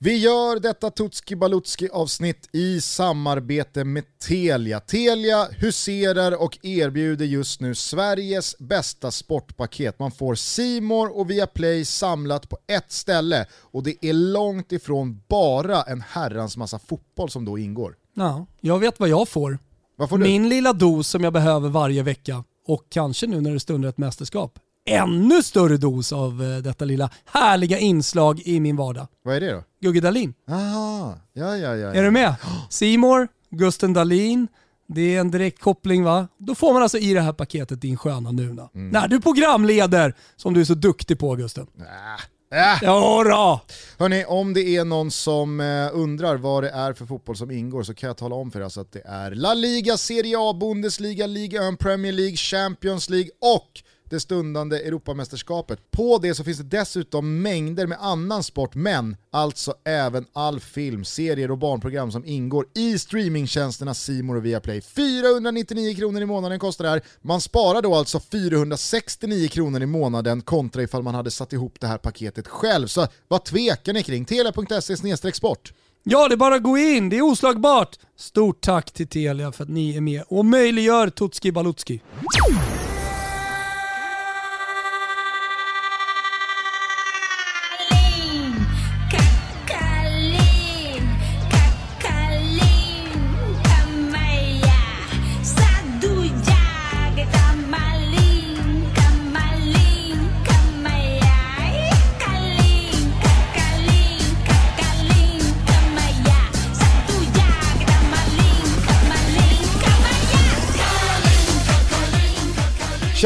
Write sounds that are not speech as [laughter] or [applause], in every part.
Vi gör detta Tutski Balutski avsnitt i samarbete med Telia. Telia huserar och erbjuder just nu Sveriges bästa sportpaket. Man får Simor och Viaplay samlat på ett ställe och det är långt ifrån bara en herrans massa fotboll som då ingår. Ja, jag vet vad jag får. Vad får du? Min lilla dos som jag behöver varje vecka och kanske nu när det stundar ett mästerskap ännu större dos av eh, detta lilla härliga inslag i min vardag. Vad är det då? Gugge Dahlin. Aha, ja, ja, ja, Är du med? Simor, Gusten Dahlin, det är en direkt koppling va? Då får man alltså i det här paketet din sköna Nuna. Mm. När du programleder, som du är så duktig på Gusten. Äh. Ja, då. Hörni, om det är någon som eh, undrar vad det är för fotboll som ingår så kan jag tala om för er alltså att det är La Liga, Serie A, Bundesliga, Liga 1, Premier League, Champions League och det stundande Europamästerskapet. På det så finns det dessutom mängder med annan sport, men alltså även all film, serier och barnprogram som ingår i streamingtjänsterna Simor och Viaplay. 499 kronor i månaden kostar det här. Man sparar då alltså 469 kronor i månaden kontra ifall man hade satt ihop det här paketet själv. Så vad tvekar ni kring? Telia.se sport. Ja, det är bara att gå in. Det är oslagbart. Stort tack till Telia för att ni är med och möjliggör Tutski Balutski.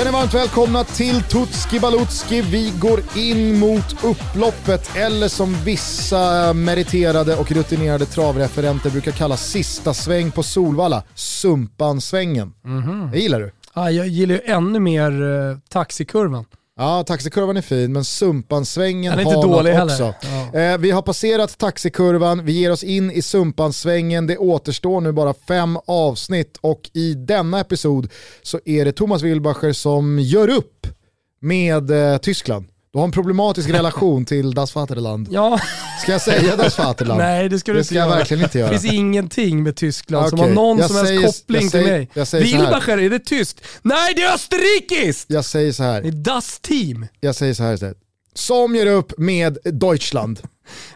Känner varmt välkomna till Tutski Balutski. Vi går in mot upploppet, eller som vissa meriterade och rutinerade travreferenter brukar kalla sista sväng på Solvalla, Sumpan-svängen. Det gillar du? Ah, jag gillar ju ännu mer eh, taxikurvan. Ja, taxikurvan är fin, men Sumpan-svängen är inte har dålig något också. Ja. Eh, vi har passerat taxikurvan, vi ger oss in i Sumpan-svängen, det återstår nu bara fem avsnitt och i denna episod så är det Thomas Wilbacher som gör upp med eh, Tyskland. Du har en problematisk relation till Das Vaterland. Ja, Ska jag säga Das Vaterland? nej det ska du det inte ska jag göra. verkligen inte göra. Det finns ingenting med Tyskland som Okej, har någon jag som helst koppling säger- till mig. jag säger. Wilbacher, är det tyskt? Nej, det är österrikiskt! Jag säger så Det här, är Das Team. jag säger så här istället. Som gör upp med Deutschland. [laughs]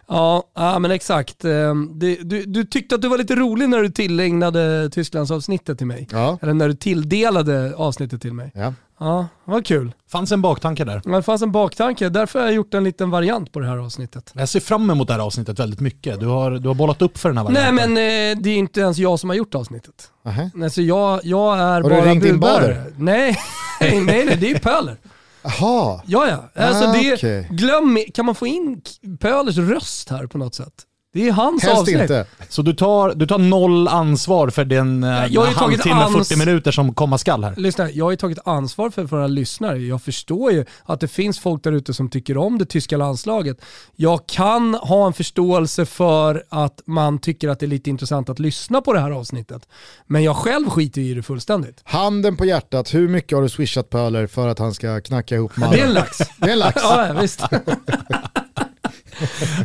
Ja, ja men exakt. Ehm, det- Du, du tyckte att du var lite rolig när du tillägnade Tysklandsavsnittet till mig. Ja. Eller när du tilldelade avsnittet till mig. Ja. Ja, vad kul. Fanns en baktanke där. Men Det fanns en baktanke, därför har jag gjort en liten variant på det här avsnittet. Jag ser fram emot det här avsnittet väldigt mycket. Du har, du har bollat upp för den här Nej varianten. men eh, det är inte ens jag som har gjort avsnittet. Aha. Alltså jag, jag är du bara budbärare. Bader? Nej, [laughs] nej, nej, det är ju Pöler. Jaha, Ja, ja. Alltså Ah, det, okej. Glöm, kan man få in Pölers röst här på något sätt? Det är hans helst avsnitt. inte. Så du tar, du tar noll ansvar för den eh, jag har halvtimme, ans- 40 minuter som komma skall här. Lyssna, jag har ju tagit ansvar för våra lyssnare. Jag förstår ju att det finns folk där ute som tycker om det tyska landslaget. Jag kan ha en förståelse för att man tycker att det är lite intressant att lyssna på det här avsnittet. Men jag själv skiter i det fullständigt. Handen på hjärtat, hur mycket har du swishat Pöler för att han ska knacka ihop Det är en lax. Det är en lax. Ja, visst. [laughs]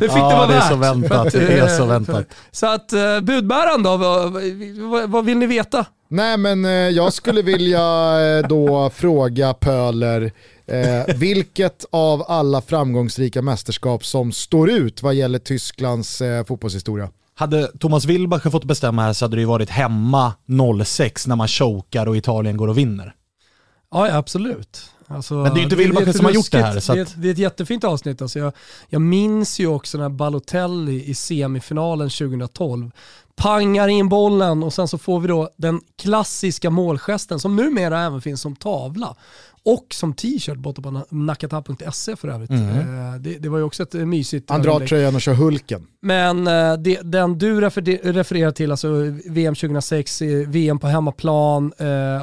Det fick Ja, det vara det är värt. så väntat. Det är eh, så väntat. Så att eh, budbäraren då, vad, vad, vill ni veta? Nej men eh, jag skulle vilja då fråga Pöler, eh, vilket av alla framgångsrika mästerskap som står ut vad gäller Tysklands eh, fotbollshistoria? Hade Thomas Wilbacher fått bestämma här så hade det ju varit hemma 06 när man chokar och Italien går och vinner. Ja absolut. Alltså, Men det är ju inte Wilbacher är som har gjort det här, så att- Det, är ett, det är ett jättefint avsnitt. Alltså jag, jag minns ju också när Balotelli i semifinalen 2012 pangar in bollen och sen så får vi då den klassiska målgesten som numera även finns som tavla och som t-shirt borta på nakata.se för övrigt. Eh, Det, det var ju också ett eh, mysigt Han drar tröjan och kör Hulken. Men eh, det, den du refer, refererar till, alltså VM 2006, eh, VM på hemmaplan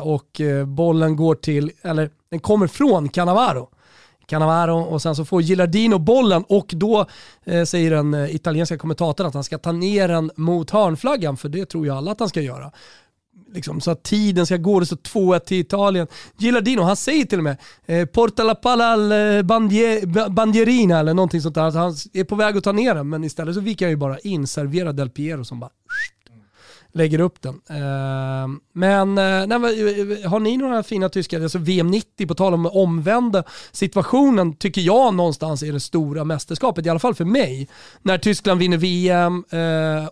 och bollen går till, eller den kommer från Cannavaro. Cannavaro och sen så får Gillardino bollen och då eh, säger den eh, italienska kommentatorn att han ska ta ner den mot hörnflaggan för det tror ju alla att han ska göra. liksom, så att tiden ska gå. Det står 2-1 till Italien. Gillardino, han säger till och med eh, “Porta la palla al eh, bandier, bandierina” eller någonting sånt där. Alltså, han är på väg att ta ner den, men istället så viker han ju bara in, serverar Del Piero som bara lägger upp den. Ehm, men eh, nej, eh, eh, har ni några fina tyskar? Alltså VM 90, på tal om omvända situationen, tycker jag någonstans är det stora mästerskapet, i alla fall för mig. När Tyskland vinner VM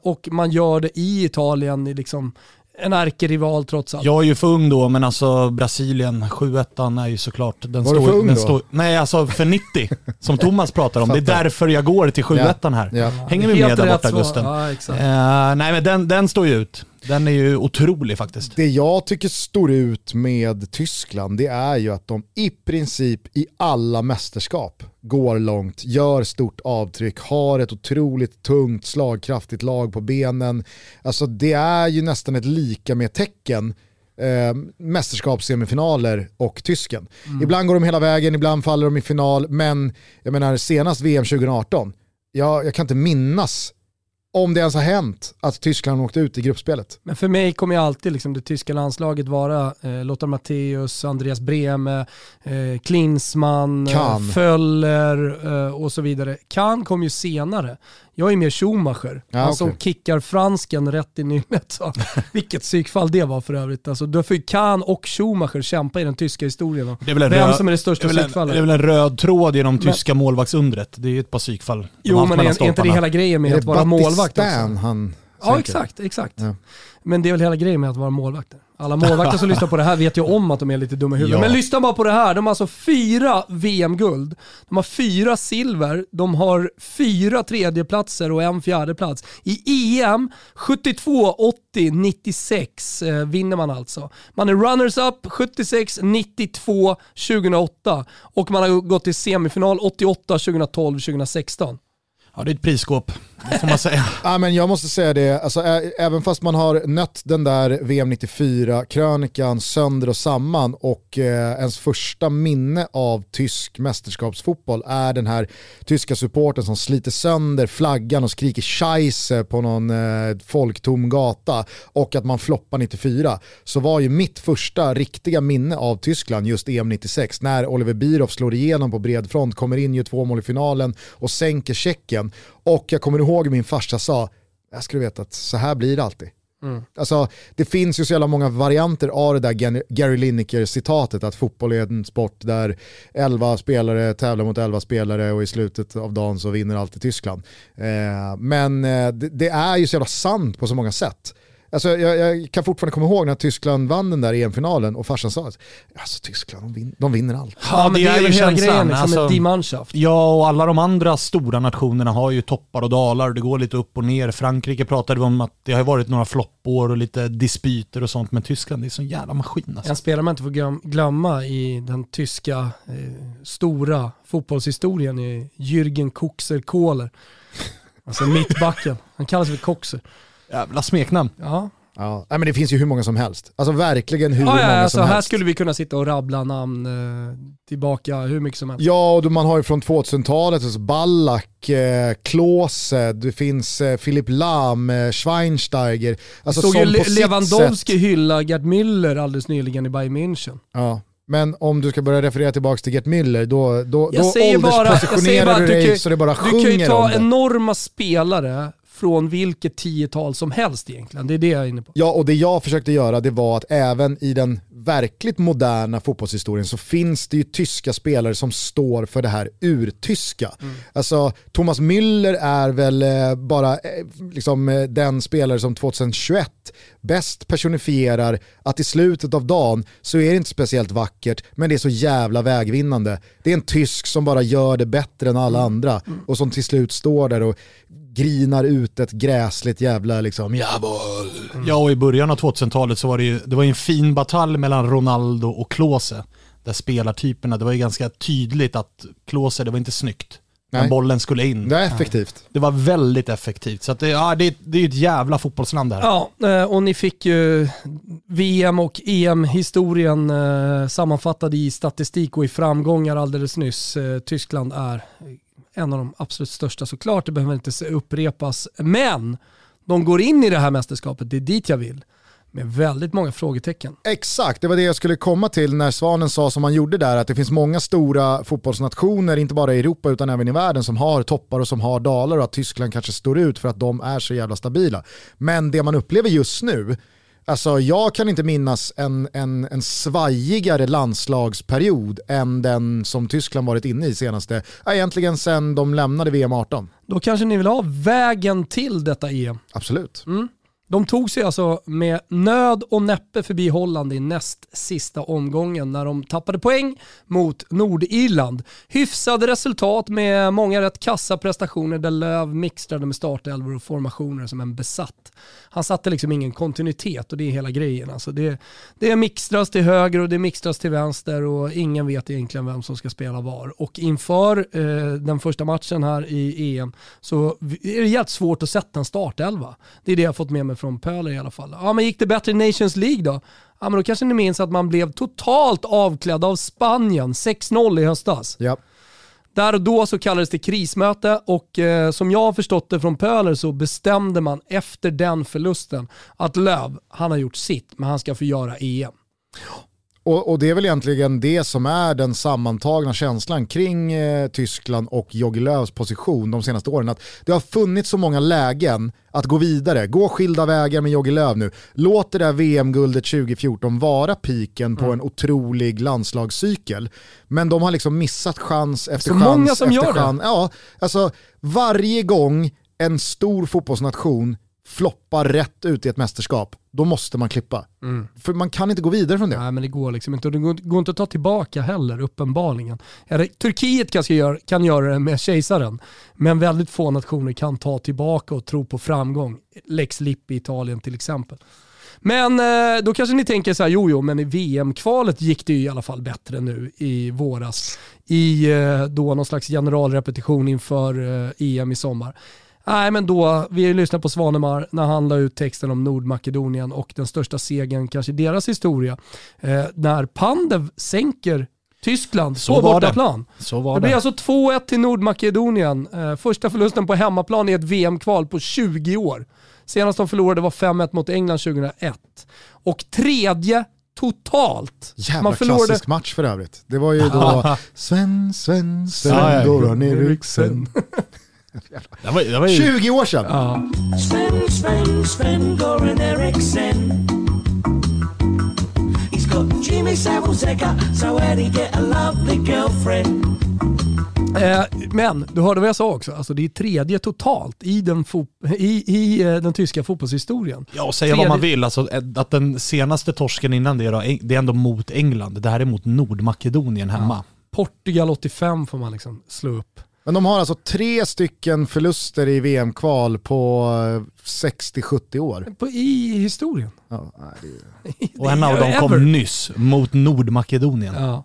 och man gör det i Italien, i liksom en ärkerival trots allt. Jag är ju för ung då, men alltså Brasilien, 7-1 är ju såklart... Den Var du för ung den då? står- nej, alltså för 90, som Thomas pratar om. Det är därför jag går till 7-1 här. Ja. Hänger vi Helt med där borta. Gusten? Ja, exakt. Eh, nej, men den, den står ju ut. Den är ju otrolig faktiskt. Det jag tycker står ut med Tyskland det är ju att de i princip i alla mästerskap går långt, gör stort avtryck, har ett otroligt tungt slagkraftigt lag på benen. Alltså det är ju nästan ett lika med tecken eh, mästerskapssemifinaler och tysken. Ibland går de hela vägen, ibland faller de i final, men jag menar senast VM 2018, jag, jag kan inte minnas om det ens har hänt att Tyskland åkte ut i gruppspelet. Men för mig kommer ju alltid liksom det tyska landslaget vara eh, Lothar Matthäus, Andreas Brehme, eh, Klinsmann, Kahn. Föller eh, och så vidare. Kahn kom ju senare. Jag är mer Schumacher, Ja, han som kickar fransken rätt i nyllet. Så. Vilket psykfall det var för övrigt. Alltså, då får ju Kahn och Schumacher kämpa i den tyska historien. Det är väl en Vem röd- som är det största det är psykfallet. det är väl en röd tråd genom tyska målvaktsundret. Det är ju ett par psykfall. de Jo men är, är inte det hela grejen med Är att det vara målvakt också? Battistan han Ja exakt, exakt. Ja. Men det är väl hela grejen med att vara målvakter. Alla målvakter som lyssnar på det här vet ju om att de är lite dumma i huvudet. Ja. Men lyssna bara på det här. De har alltså fyra VM-guld, de har fyra silver, de har fyra tredjeplatser och en fjärdeplats. I EM 72, 80, 96 eh, vinner man alltså. Man är runners-up 76, 92, 2008 och man har gått till semifinal 88, 2012, 2016. Ja, det är ett prisskåp. Får man säga. [laughs] Ja, men jag måste säga det, alltså, ä- även fast man har nött den där VM 94-krönikan sönder och samman och eh, ens första minne av tysk mästerskapsfotboll är den här tyska supporten som sliter sönder flaggan och skriker scheisse på någon eh, folktom gata och att man floppar 94 så var ju mitt första riktiga minne av Tyskland just EM 96 när Oliver Bierhoff slår igenom på bred front, kommer in, gör två mål i finalen och sänker Tjeckien. Och jag kommer ihåg min farsa sa, jag skulle veta att så här blir det alltid. Alltså, det finns ju så jävla många varianter av det där Gary Lineker-citatet att fotboll är en sport där 11 spelare tävlar mot 11 spelare och i slutet av dagen så vinner alltid Tyskland. Eh, men eh, det, det är ju så jävla sant på så många sätt. Alltså, jag, jag kan fortfarande komma ihåg när Tyskland vann den där EM-finalen och farsan sa att alltså, Tyskland de, vin- de vinner allt. Ja, men det är, ju väl hela grejen, liksom alltså- ett Die Mannschaft. Ja, och alla de andra stora nationerna har ju toppar och dalar. Det går lite upp och ner. Frankrike pratade om att det har varit några floppår och lite dispyter och sånt. Men Tyskland, det är sån jävla maskin alltså. En spelare man inte får glöm- glömma i den tyska eh, stora fotbollshistorien är Jürgen Kuxer Kohler. Alltså mittbacken. Han kallas för Koxer. Jävla smeknamn. Ja, Ja, nej, men det finns ju hur många som helst. Alltså verkligen hur ja, många ja alltså, som här helst. skulle vi kunna sitta och rabbla namn eh, tillbaka hur mycket som helst. Ja, och då man har ju från 2000-talet, alltså Ballack, eh, Klose, det finns eh, Philipp Lahm, eh, Schweinsteiger. Alltså Såg som ju Le- Lewandowski sätt- hylla Gerd Müller alldeles nyligen i Bayern München. Ja. Men om du ska börja referera tillbaka till Gert Müller, då, då, Jag då bara, jag ålderspositionerar bara du du dig kan, så det bara du kan ju sjunger ta enorma spelare från vilket tiotal som helst egentligen. Det är det jag är inne på. Ja, och det jag försökte göra det var att även i den verkligt moderna fotbollshistorien så finns det ju tyska spelare som står för det här urtyska. Alltså Thomas Müller är väl eh, bara eh, liksom, eh, den spelare som 2021 bäst personifierar att i slutet av dagen så är det inte speciellt vackert men det är så jävla vägvinnande. Det är en tysk som bara gör det bättre än alla andra och som till slut står där och grinar ut ett gräsligt jävla liksom jawohl. Ja, och i början av 2000-talet så var det ju det var ju en fin batalj mellan Ronaldo och Klose. Där spelartyperna, det var ju ganska tydligt att Klose, det var inte snyggt. Nej. Men bollen skulle in. Det är effektivt. Det var väldigt effektivt. Så att det, ja, det, det är ju ett jävla fotbollsland det här. Ja, eh, och ni fick ju VM och EM-historien eh, sammanfattad i statistik och i framgångar alldeles nyss. Eh, Tyskland är en av de absolut största såklart, det behöver inte upprepas. Men de går in i det här mästerskapet, det är dit jag vill, med väldigt många frågetecken. Exakt, det var det jag skulle komma till när Svanen sa som han gjorde där, att det finns många stora fotbollsnationer, inte bara i Europa utan även i världen, som har toppar och som har dalar och att Tyskland kanske står ut för att de är så jävla stabila. Men det man upplever just nu, alltså jag kan inte minnas en, en, en svajigare landslagsperiod än den som Tyskland varit inne i senaste, egentligen sedan de lämnade VM 18. Då kanske ni vill ha vägen till detta EM. Absolut. De tog sig alltså med nöd och näppe förbi Holland i näst sista omgången när de tappade poäng mot Nordirland. Hyfsade resultat med många rätt kassa prestationer där Löv mixtrade med startelvor och formationer som en besatt. Han satte liksom ingen kontinuitet och det är hela grejen. Alltså det, det mixtras till höger och det mixtras till vänster och ingen vet egentligen vem som ska spela var. Och inför eh, den första matchen här i EM så är det jävligt svårt att sätta en startelva. Det är det jag har fått med mig från Pöler i alla fall. Ja men gick det bättre i Nations League då? Ja men då kanske ni minns att man blev totalt avklädd av Spanien 6-0 i höstas. Ja. Där och då så kallades det krismöte och eh, som jag har förstått det från Pöler så bestämde man efter den förlusten att Löv, han har gjort sitt, men han ska få göra EM. Och, och det är väl egentligen det som är den sammantagna känslan kring eh, Tyskland och Jogi Löws position de senaste åren. Att det har funnits så många lägen att gå vidare, gå skilda vägar med Jogi Löw nu. Låt det där VM-guldet 2014 vara piken på en otrolig landslagscykel. Men de har liksom missat chans efter Så chans många som efter gör det. chans. Ja, alltså varje gång en stor fotbollsnation floppar rätt ut i ett mästerskap, då måste man klippa. För man kan inte gå vidare från det. Nej men det går liksom inte och det går, inte att ta tillbaka heller uppenbarligen. Turkiet kanske gör, kan göra det med kejsaren, men väldigt få nationer kan ta tillbaka och tro på framgång. Lex Lippi i Italien till exempel. Men eh, då kanske ni tänker så här, jo jo, men i VM-kvalet gick det ju i alla fall bättre nu i våras. I eh, då någon slags generalrepetition inför eh, EM i sommar. Nej men då, vi lyssnat på Svanemar när han la ut texten om Nordmakedonien och den största segern kanske i deras historia. Eh, när Pandev sänker Tyskland Så på var det. bortaplan. Så var Det det. blir alltså 2-1 till Nordmakedonien. Eh, första förlusten på hemmaplan i ett VM-kval på 20 år. Senast de förlorade var 5-1 mot England 2001. Och tredje totalt. Jävla klassisk match för övrigt. Det var ju då Sven, [laughs] Sven, Sven, Ja, ja, Goran Eriksson. [laughs] [laughs] Det var, det var ju, 20 år sedan! Ja. Sven, Sven, Sven Goran Eriksson. He's got Jimmy egger, so where'd he get a lovely girlfriend? Eh, men du hörde vad jag sa också, alltså det är tredje totalt i den, i, i eh, den tyska fotbollshistorien. ja, och säga Tredje- vad man vill, alltså, att den senaste torsken innan det, då, det är ändå mot England. Det här är mot Nordmakedonien hemma. Portugal 85 får man liksom slå upp. Men de har alltså tre stycken förluster i VM-kval på eh, 60-70 år. På, I historien. Ja, nej, det är... Och en av dem Ever. kom nyss mot Nordmakedonien. Ja.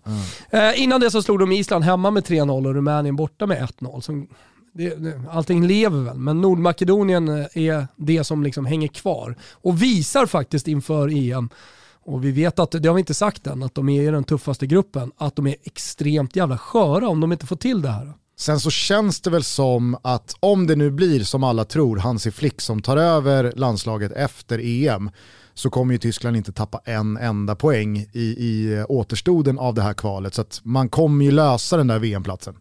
Eh, innan det så slog de Island hemma med 3-0 och Rumänien borta med 1-0. Så det, det, allting lever väl, men Nordmakedonien eh, är det som liksom hänger kvar och visar faktiskt inför EM och vi vet att, det har vi inte sagt än, att de är i den tuffaste gruppen, att de är extremt jävla sköra om de inte får till det här. Sen så känns det väl som att om det nu blir som alla tror, Hansi Flick som tar över landslaget efter EM, så kommer ju Tyskland inte tappa en enda poäng i, i återstoden av det här kvalet. Så man kommer ju lösa den där VM-platsen.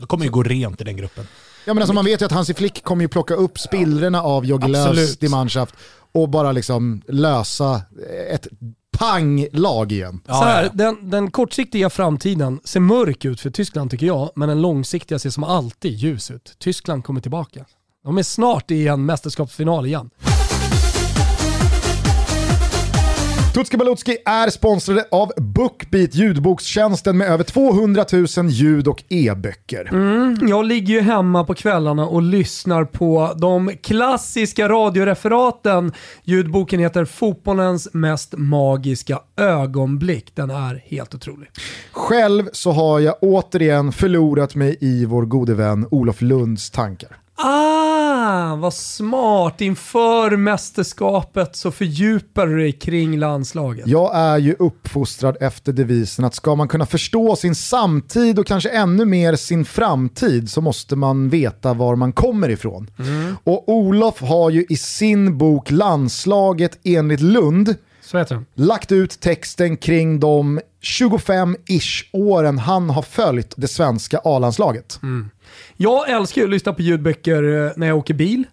Det kommer ju gå rent i den gruppen. Ja, men alltså, man vet ju att Hansi Flick kommer ju plocka upp spillrorna av Jogi Löws Absolut. Och bara liksom lösa ett panglag igen. Ja, så här, ja. Den, den kortsiktiga framtiden ser mörk ut för Tyskland tycker jag, men den långsiktiga ser som alltid ljus ut. Tyskland kommer tillbaka. De är snart i en mästerskapsfinal igen. Tutski Balutski är sponsrade av Bookbeat, ljudbokstjänsten med över 200 000 ljud och e-böcker. Jag ligger ju hemma på kvällarna och lyssnar på de klassiska radioreferaten. Ljudboken heter Fotbollens mest magiska ögonblick. Den är helt otrolig. Själv så har jag återigen förlorat mig i vår gode vän Olof Lunds tankar. Ah, vad smart. Inför mästerskapet så fördjupar du dig kring landslaget. Jag är ju uppfostrad efter devisen att ska man kunna förstå sin samtid och kanske ännu mer sin framtid så måste man veta var man kommer ifrån. Och Olof har ju i sin bok Landslaget enligt Lund lagt ut texten kring de 25-ish åren han har följt det svenska A-landslaget. Jag älskar ju att lyssna på ljudböcker eh, när jag åker bil.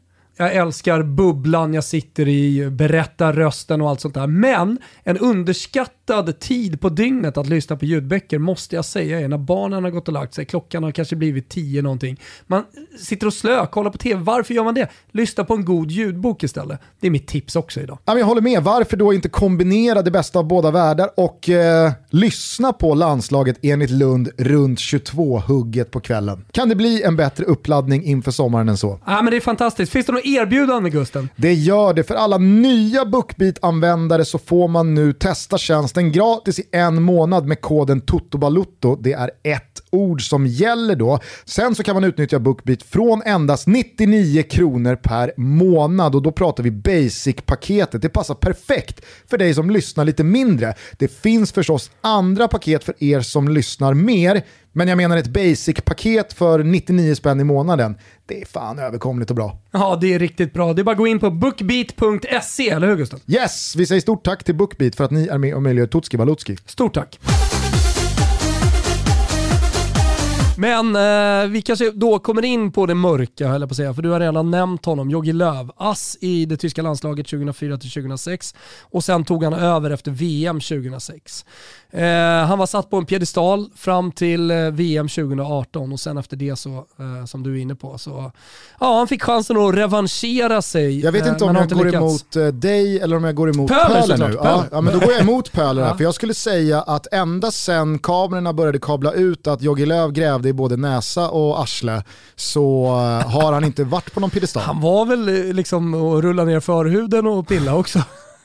Jag älskar bubblan jag sitter i, berättar rösten och allt sånt där. Men en underskattad tid på dygnet att lyssna på ljudböcker måste jag säga är när barnen har gått och lagt sig. Klockan har kanske blivit tio någonting. Man sitter och slö, kollar på tv. Varför gör man det? Lyssna på en god ljudbok istället. Det är mitt tips också idag. Jag håller med, varför då inte kombinera det bästa av båda världar och eh, lyssna på landslaget enligt Lund runt 22-hugget på kvällen? Kan det bli en bättre uppladdning inför sommaren än så? Ja, men det är fantastiskt. Finns det något erbjudande Gusten? Det gör det. För alla nya BookBeat-användare så får man nu testa tjänsten gratis i en månad med koden TOTOBALUTTO. Det är ett ord som gäller då. Sen så kan man utnyttja BookBeat från endast 99 kronor per månad och då pratar vi basic-paketet. Det passar perfekt för dig som lyssnar lite mindre. Det finns förstås andra paket för er som lyssnar mer, men jag menar ett basic-paket för 99 spänn i månaden. Det är fan överkomligt och bra. Ja, det är riktigt bra. Det är bara att gå in på bookbeat.se, eller hur Gusten? Yes, vi säger stort tack till BookBeat för att ni är med och möjliggör Tutski Balutski. Stort tack. Men eh, vi kanske då kommer in på det mörka, höll jag på att säga, för du har redan nämnt honom, Jogi Löw. Ass i det tyska landslaget 2004-2006 och sen tog han över efter VM 2006. Eh, han var satt på en piedestal fram till eh, VM 2018 och sen efter det så, eh, som du är inne på, så ja, han fick chansen att revanschera sig. Jag vet eh, inte om jag går lyckats. emot eh, dig eller om jag går emot Pöler, Pöler, nu. Pöler. ja, men då går jag emot Pöler här, [laughs] för jag skulle säga att ända sen kamerorna började kabla ut att Jogi Löw grävde i både näsa och arsle så eh, har han inte varit på någon piedestal. Han var väl eh, liksom och rulla ner förhuden och pilla också.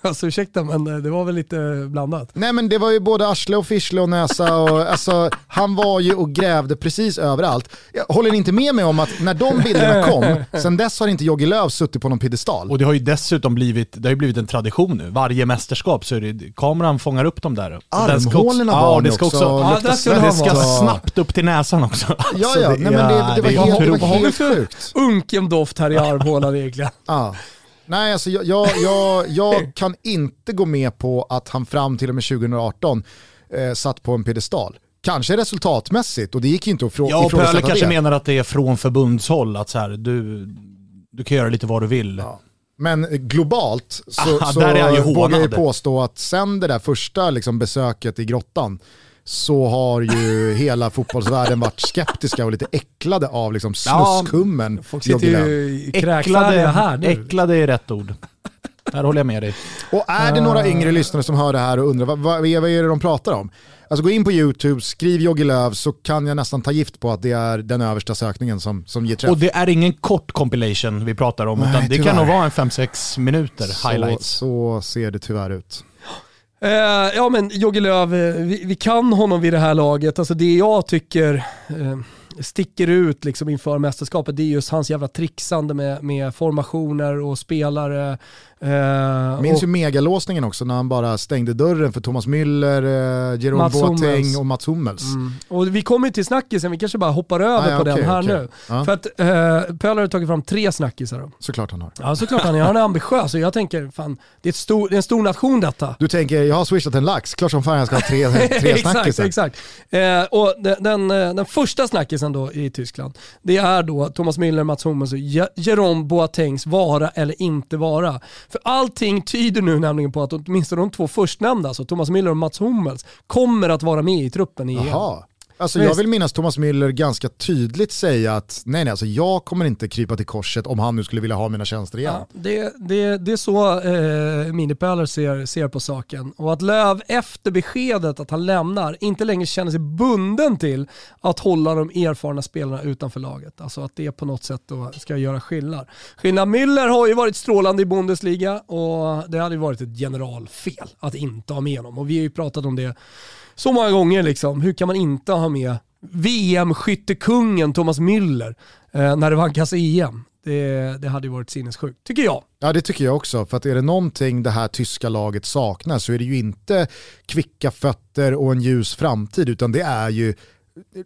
Alltså ursäkta men eh, det var väl lite blandat. Nej men det var ju både arsle och fischle och näsa och [laughs] alltså, han var ju och grävde precis överallt. Jag håller inte med mig om att när de bilderna kom, [laughs] sen dess har inte Jogi Löw suttit på någon piedestal. Och det har ju dessutom blivit, det har ju blivit en tradition nu. Varje mästerskap så är det, kameran fångar upp dem där. Ska Armhålorna ja, var och det det ska också. också, Ja, svett. han det ska snabbt upp till näsan också. Ja, Alltså, ja, nej, men det, det var, helt, det var helt för- sjukt. Unken doft här i armhålan egentligen. Ja. Nej, alltså jag, jag, jag, jag [laughs] kan inte gå med på att han fram till och med 2018 eh, satt på en piedestal. Kanske resultatmässigt och det gick ju inte att frå- Ja, ifrågasätta Pöler kanske det. menar att det är från förbundshåll, att så här, du, du kan göra lite vad du vill. Men globalt så, [laughs] Ah, så vågar jag ju påstå att sen det där första liksom, besöket i grottan så har ju hela fotbollsvärlden varit skeptiska och lite äcklade av liksom, Ja, snuskummen. Folk sitter ju kräkfärdiga här nu. äcklade är rätt ord. Där håller jag med dig. Och är det några yngre lyssnare som hör det här och undrar vad, vad, vad är det de pratar om? Alltså gå in på YouTube, skriv Jogi Löw så kan jag nästan ta gift på att det är den översta sökningen som, som ger träff. Och det är ingen kort compilation vi pratar om, Nej, utan det tyvärr. kan nog vara en 5-6 minuter så, highlights. så ser det tyvärr ut. Eh, ja men Jogi Löw, eh, vi, vi kan honom vid det här laget. Alltså det jag tycker eh, sticker ut liksom inför mästerskapet det är just hans jävla trixande med, med formationer och spelare. Eh, Minns och, ju megalåsningen också när han bara stängde dörren för Thomas Müller, eh, Jerome Boateng och Mats Hummels. Mm. Och vi kommer till snackisen, vi kanske bara hoppar över Ah, ja, på den okej, här okej. nu. Ja. För att eh, Pöler har tagit fram tre snackisar. Då. Såklart han har. Ja såklart han är, han är [laughs] ambitiös och jag tänker, fan, det är, stor, det är en stor nation detta. Du tänker, jag har swishat en lax, klart som fan jag ska ha tre, [laughs] tre exakt, snackisar. exakt. Eh, och den, den, eh, den första snackisen då i Tyskland, det är då Thomas Müller, Mats Hummels och Je- Jerome Boatengs vara eller inte vara. För allting tyder nu nämligen på att åtminstone de två förstnämnda, alltså Thomas Müller och Mats Hummels, kommer att vara med i truppen i EM. Alltså jag vill minnas Thomas Müller ganska tydligt säga att nej, nej, alltså jag kommer inte krypa till korset om han nu skulle vilja ha mina tjänster igen. Ja, det, det, det är så eh, Minipöler ser, ser på saken. Och att Löv efter beskedet att han lämnar inte längre känner sig bunden till att hålla de erfarna spelarna utanför laget. Alltså att det på något sätt då ska göra skillnad. Skillnad Müller har ju varit strålande i Bundesliga och det hade ju varit ett generalfel att inte ha med honom. Och vi har ju pratat om det så många gånger liksom. Hur kan man inte ha med VM-skyttekungen Thomas Müller eh, när det vankas EM? Det, det hade ju varit sinnessjukt, tycker jag. Ja det tycker jag också, för att är det någonting det här tyska laget saknar så är det ju inte kvicka fötter och en ljus framtid utan det är ju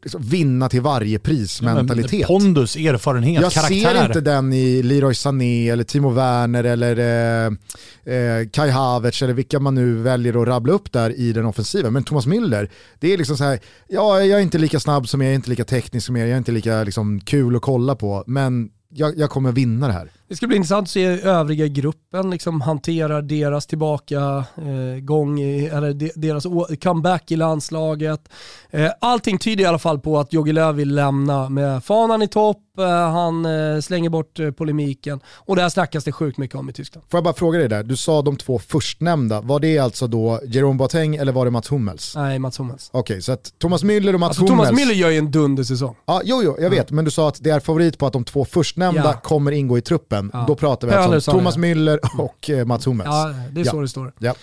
liksom vinna till varje pris mentalitet. Pondus, erfarenhet, Jag karaktär. ser inte den i Leroy Sané eller Timo Werner eller eh, eh, Kai Havertz eller vilka man nu väljer att rabbla upp där i den offensiva. Men Thomas Müller, det är liksom så här, ja, jag är inte lika snabb som er, jag är inte lika teknisk som er, jag är inte lika liksom, kul att kolla på, men jag, jag kommer vinna det här. Det ska bli intressant att se hur övriga gruppen liksom hanterar deras tillbaka eh, gång, i, eller de, deras comeback i landslaget. Eh, allting tyder i alla fall på att Jogi Löw vill lämna med fanan i topp, eh, han eh, slänger bort eh, polemiken och det här snackas det sjukt mycket om i Tyskland. Får jag bara fråga dig där, du sa de två förstnämnda, var det alltså då Jerome Boateng eller var det Mats Hummels? Nej, Mats Hummels. Okej, så att Thomas Müller och Mats Alltså, Thomas Hummels... Müller gör ju en dundersäsong. Ja, jo, jo, jag vet, men du sa att det är favorit på att de två förstnämnda Ja. kommer ingå i truppen. Ja. Då pratar vi alltså om Thomas. Müller och eh, Mats Hummels. Ja, det är Ja. så det står. Ja.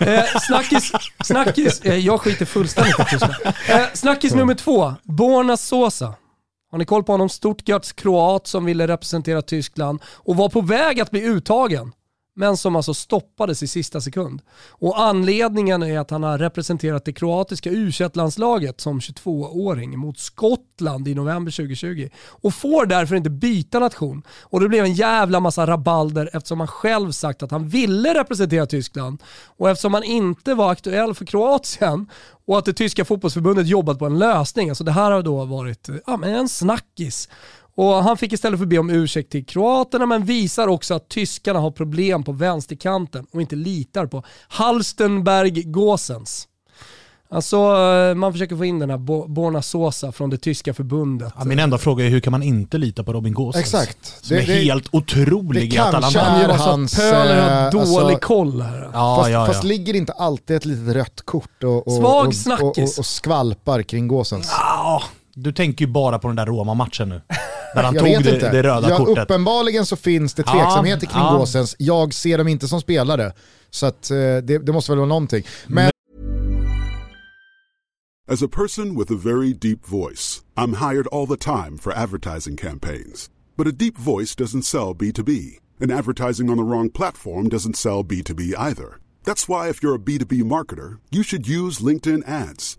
Eh, snackis, snackis eh, jag skiter fullständigt i Tyskland. Eh, snackis nummer två, Borna Sosa. Har ni koll på honom? Stuttgarts kroat som ville representera Tyskland och var på väg att bli uttagen. Men som alltså stoppades i sista sekund. Och anledningen är att han har representerat det kroatiska u landslaget som 22-åring mot Skottland i november 2020. Och får därför inte byta nation. Och det blev en jävla massa rabalder eftersom han själv sagt att han ville representera Tyskland. Och eftersom han inte var aktuell för Kroatien och att det tyska fotbollsförbundet jobbat på en lösning. Alltså det här har då varit ja, men en snackis. Och han fick istället för be om ursäkt till kroaterna men visar också att tyskarna har problem på vänsterkanten och inte litar på Halstenberg Gåsens. Alltså eh, man försöker få in den här Bo- Borna Sosa från det tyska förbundet. Ja, min enda fråga är hur kan man inte lita på Robin Gosens? Exakt. Som är helt otrolig det i Atalanta. kanske Han är massa hans, pöler har eh, dålig alltså- koll här. Ja, fast, ja, ja. fast ligger inte alltid ett litet rött kort och, och, Svag och, och, och, och skvalpar kring gåsens? Ja, du tänker ju bara på den där Roma-matchen nu. Där han [laughs] Jag tog det, inte. det röda ja, kortet. Uppenbarligen så finns det tveksamheter kring ja. gåsens. Jag ser dem inte som spelare. Så att, eh, det, det måste väl vara någonting. Men As a person with a very deep voice, I'm hired all the time for advertising campaigns. But a deep voice doesn't sell B2B, and advertising on the wrong platform doesn't sell B2B either. That's why, if you're a B2B marketer, you should use LinkedIn ads.